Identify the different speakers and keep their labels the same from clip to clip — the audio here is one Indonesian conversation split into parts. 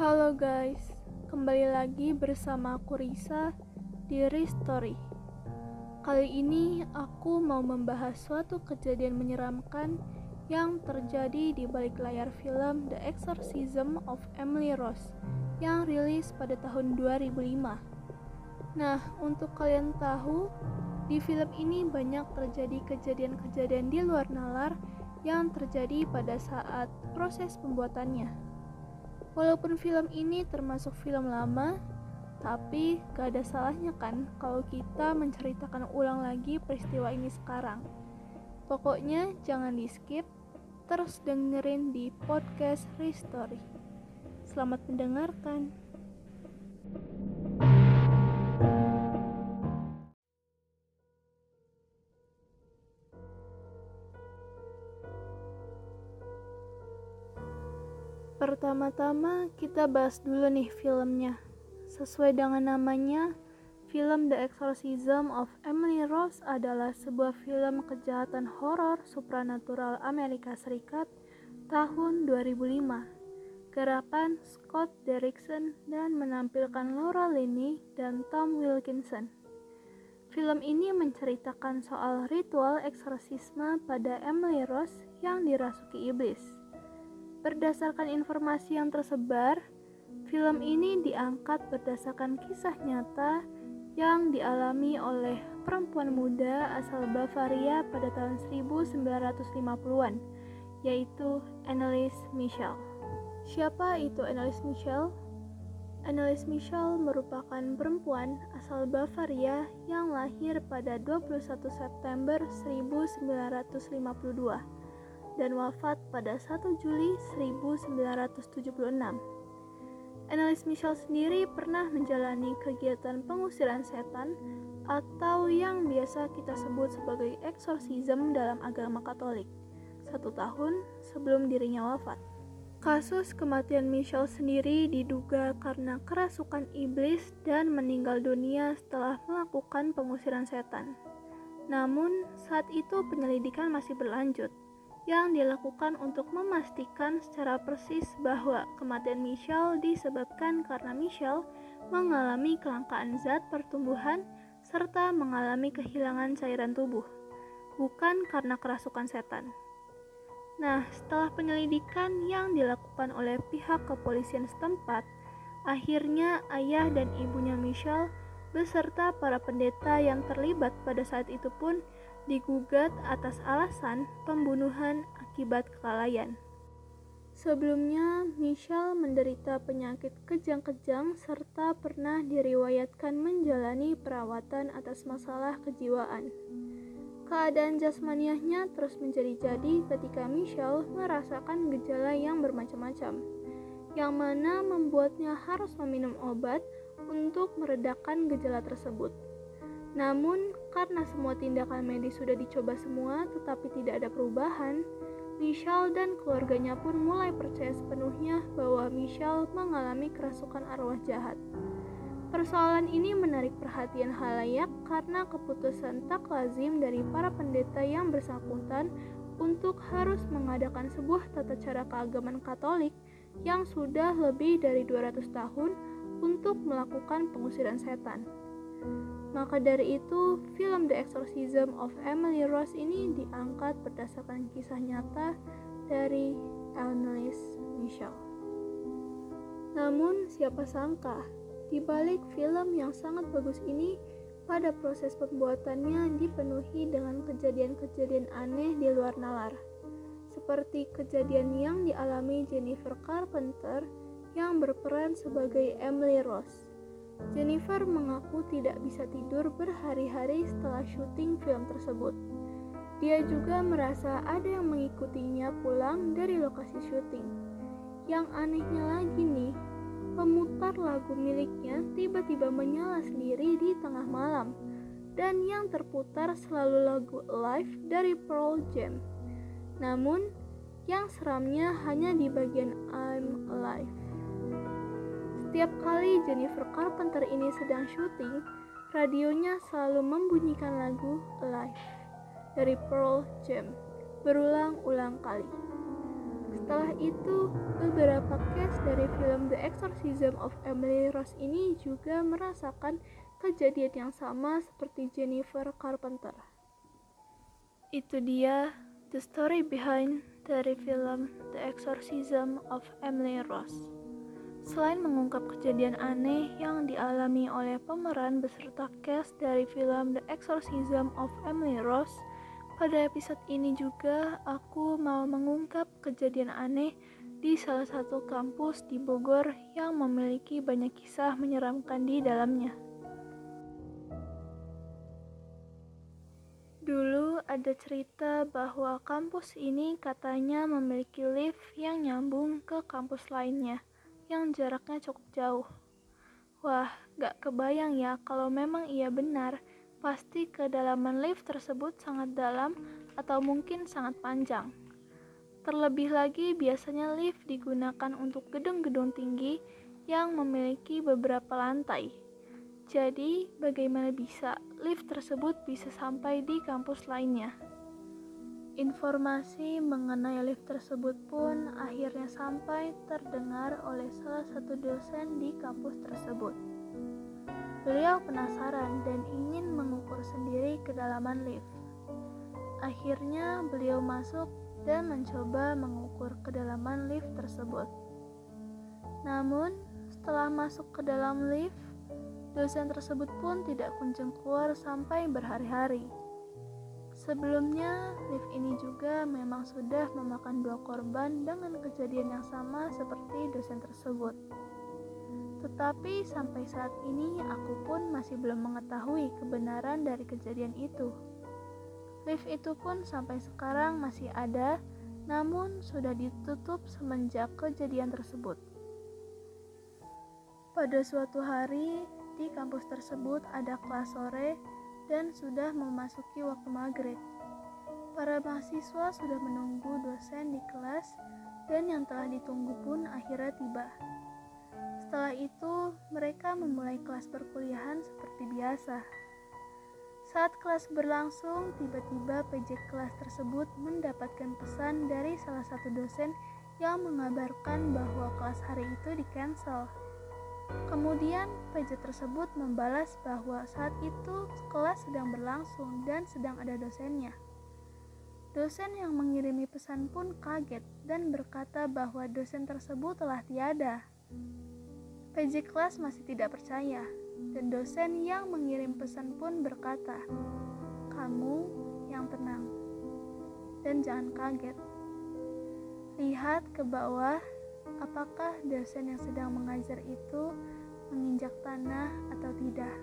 Speaker 1: Halo guys, kembali lagi bersama aku Risa di Story. Kali ini aku mau membahas suatu kejadian menyeramkan yang terjadi di balik layar film The Exorcism of Emily Rose yang rilis pada tahun 2005. Nah, untuk kalian tahu, di film ini banyak terjadi kejadian-kejadian di luar nalar yang terjadi pada saat proses pembuatannya. Walaupun film ini termasuk film lama, tapi gak ada salahnya kan kalau kita menceritakan ulang lagi peristiwa ini sekarang. Pokoknya jangan di skip, terus dengerin di podcast Restory. Selamat mendengarkan. Pertama-tama kita bahas dulu nih filmnya. Sesuai dengan namanya, film The Exorcism of Emily Rose adalah sebuah film kejahatan horor supranatural Amerika Serikat tahun 2005. Gerakan Scott Derrickson dan menampilkan Laura Linney dan Tom Wilkinson. Film ini menceritakan soal ritual eksorsisme pada Emily Rose yang dirasuki iblis. Berdasarkan informasi yang tersebar, film ini diangkat berdasarkan kisah nyata yang dialami oleh perempuan muda asal Bavaria pada tahun 1950-an, yaitu Annelies Michel. Siapa itu Annelies Michel? Annelies Michel merupakan perempuan asal Bavaria yang lahir pada 21 September 1952 dan wafat pada 1 Juli 1976. Annelies Michel sendiri pernah menjalani kegiatan pengusiran setan atau yang biasa kita sebut sebagai eksorsisme dalam agama Katolik satu tahun sebelum dirinya wafat. Kasus kematian Michelle sendiri diduga karena kerasukan iblis dan meninggal dunia setelah melakukan pengusiran setan. Namun, saat itu penyelidikan masih berlanjut yang dilakukan untuk memastikan secara persis bahwa kematian Michelle disebabkan karena Michelle mengalami kelangkaan zat pertumbuhan serta mengalami kehilangan cairan tubuh, bukan karena kerasukan setan. Nah, setelah penyelidikan yang dilakukan oleh pihak kepolisian setempat, akhirnya ayah dan ibunya Michelle beserta para pendeta yang terlibat pada saat itu pun digugat atas alasan pembunuhan akibat kelalaian. Sebelumnya, Michelle menderita penyakit kejang-kejang serta pernah diriwayatkan menjalani perawatan atas masalah kejiwaan. Keadaan jasmaniahnya terus menjadi-jadi ketika Michelle merasakan gejala yang bermacam-macam, yang mana membuatnya harus meminum obat untuk meredakan gejala tersebut. Namun, karena semua tindakan medis sudah dicoba semua tetapi tidak ada perubahan, Michelle dan keluarganya pun mulai percaya sepenuhnya bahwa Michelle mengalami kerasukan arwah jahat. Persoalan ini menarik perhatian halayak karena keputusan tak lazim dari para pendeta yang bersangkutan untuk harus mengadakan sebuah tata cara keagamaan Katolik yang sudah lebih dari 200 tahun untuk melakukan pengusiran setan. Maka dari itu, film The Exorcism of Emily Rose ini diangkat berdasarkan kisah nyata dari Annelies Michel. Namun, siapa sangka, di balik film yang sangat bagus ini, pada proses pembuatannya dipenuhi dengan kejadian-kejadian aneh di luar nalar. Seperti kejadian yang dialami Jennifer Carpenter yang berperan sebagai Emily Rose Jennifer mengaku tidak bisa tidur berhari-hari setelah syuting film tersebut. Dia juga merasa ada yang mengikutinya pulang dari lokasi syuting. Yang anehnya lagi nih, pemutar lagu miliknya tiba-tiba menyala sendiri di tengah malam. Dan yang terputar selalu lagu Alive dari Pearl Jam. Namun, yang seramnya hanya di bagian I'm Alive. Setiap kali Jennifer Carpenter ini sedang syuting, radionya selalu membunyikan lagu Alive dari Pearl Jam berulang-ulang kali. Setelah itu, beberapa case dari film The Exorcism of Emily Rose ini juga merasakan kejadian yang sama seperti Jennifer Carpenter. Itu dia the story behind dari film The Exorcism of Emily Rose. Selain mengungkap kejadian aneh yang dialami oleh pemeran beserta cast dari film The Exorcism of Emily Rose, pada episode ini juga aku mau mengungkap kejadian aneh di salah satu kampus di Bogor yang memiliki banyak kisah menyeramkan di dalamnya. Dulu ada cerita bahwa kampus ini katanya memiliki lift yang nyambung ke kampus lainnya yang jaraknya cukup jauh. Wah, gak kebayang ya kalau memang iya benar pasti kedalaman lift tersebut sangat dalam atau mungkin sangat panjang. Terlebih lagi, biasanya lift digunakan untuk gedung-gedung tinggi yang memiliki beberapa lantai. Jadi, bagaimana bisa lift tersebut bisa sampai di kampus lainnya? Informasi mengenai lift tersebut pun akhirnya sampai terdengar oleh salah satu dosen di kampus tersebut. Beliau penasaran dan ingin mengukur sendiri kedalaman lift. Akhirnya beliau masuk dan mencoba mengukur kedalaman lift tersebut. Namun, setelah masuk ke dalam lift, dosen tersebut pun tidak kunjung keluar sampai berhari-hari. Sebelumnya, lift ini juga memang sudah memakan dua korban dengan kejadian yang sama seperti dosen tersebut. Tetapi sampai saat ini aku pun masih belum mengetahui kebenaran dari kejadian itu. Lift itu pun sampai sekarang masih ada, namun sudah ditutup semenjak kejadian tersebut. Pada suatu hari, di kampus tersebut ada kelas sore dan sudah memasuki waktu maghrib. Para mahasiswa sudah menunggu dosen di kelas dan yang telah ditunggu pun akhirnya tiba. Setelah itu, mereka memulai kelas perkuliahan seperti biasa. Saat kelas berlangsung, tiba-tiba PJ kelas tersebut mendapatkan pesan dari salah satu dosen yang mengabarkan bahwa kelas hari itu di-cancel. Kemudian, PJ tersebut membalas bahwa saat itu kelas sedang berlangsung dan sedang ada dosennya. Dosen yang mengirimi pesan pun kaget dan berkata bahwa dosen tersebut telah tiada. PJ kelas masih tidak percaya, dan dosen yang mengirim pesan pun berkata, "Kamu yang tenang dan jangan kaget. Lihat ke bawah, apakah dosen yang sedang mengajar itu menginjak tanah atau tidak.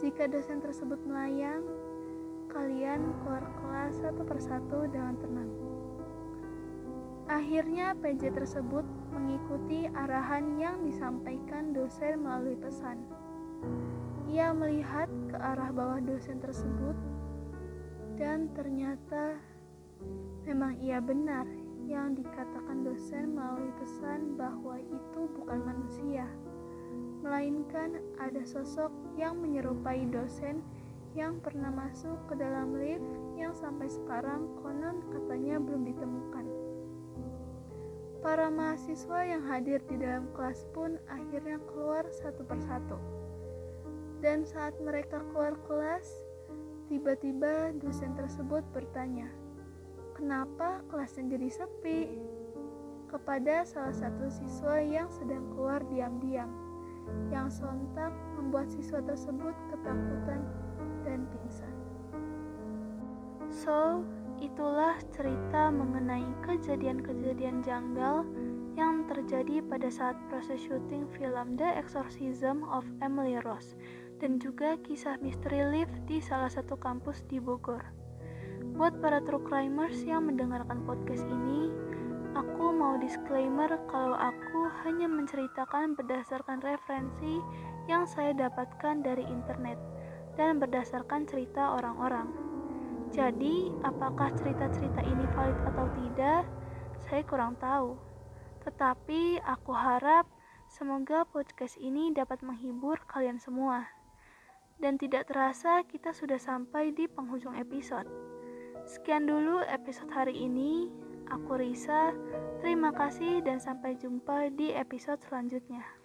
Speaker 1: Jika dosen tersebut melayang, kalian keluar kelas satu persatu dengan tenang." Akhirnya, PJ tersebut mengikuti arahan yang disampaikan dosen melalui pesan. Ia melihat ke arah bawah dosen tersebut, dan ternyata memang ia benar yang dikatakan dosen melalui pesan bahwa itu bukan manusia, melainkan ada sosok yang menyerupai dosen yang pernah masuk ke dalam lift yang sampai sekarang konon katanya belum ditemukan. Para mahasiswa yang hadir di dalam kelas pun akhirnya keluar satu persatu. Dan saat mereka keluar kelas, tiba-tiba dosen tersebut bertanya, "Kenapa kelasnya jadi sepi?" Kepada salah satu siswa yang sedang keluar diam-diam, yang sontak membuat siswa tersebut ketakutan dan pingsan. So, Itulah cerita mengenai kejadian-kejadian janggal yang terjadi pada saat proses syuting film The Exorcism of Emily Rose dan juga kisah misteri lift di salah satu kampus di Bogor. Buat para true crimers yang mendengarkan podcast ini, aku mau disclaimer kalau aku hanya menceritakan berdasarkan referensi yang saya dapatkan dari internet dan berdasarkan cerita orang-orang. Jadi, apakah cerita-cerita ini valid atau tidak? Saya kurang tahu. Tetapi aku harap semoga podcast ini dapat menghibur kalian semua. Dan tidak terasa kita sudah sampai di penghujung episode. Sekian dulu episode hari ini. Aku Risa, terima kasih dan sampai jumpa di episode selanjutnya.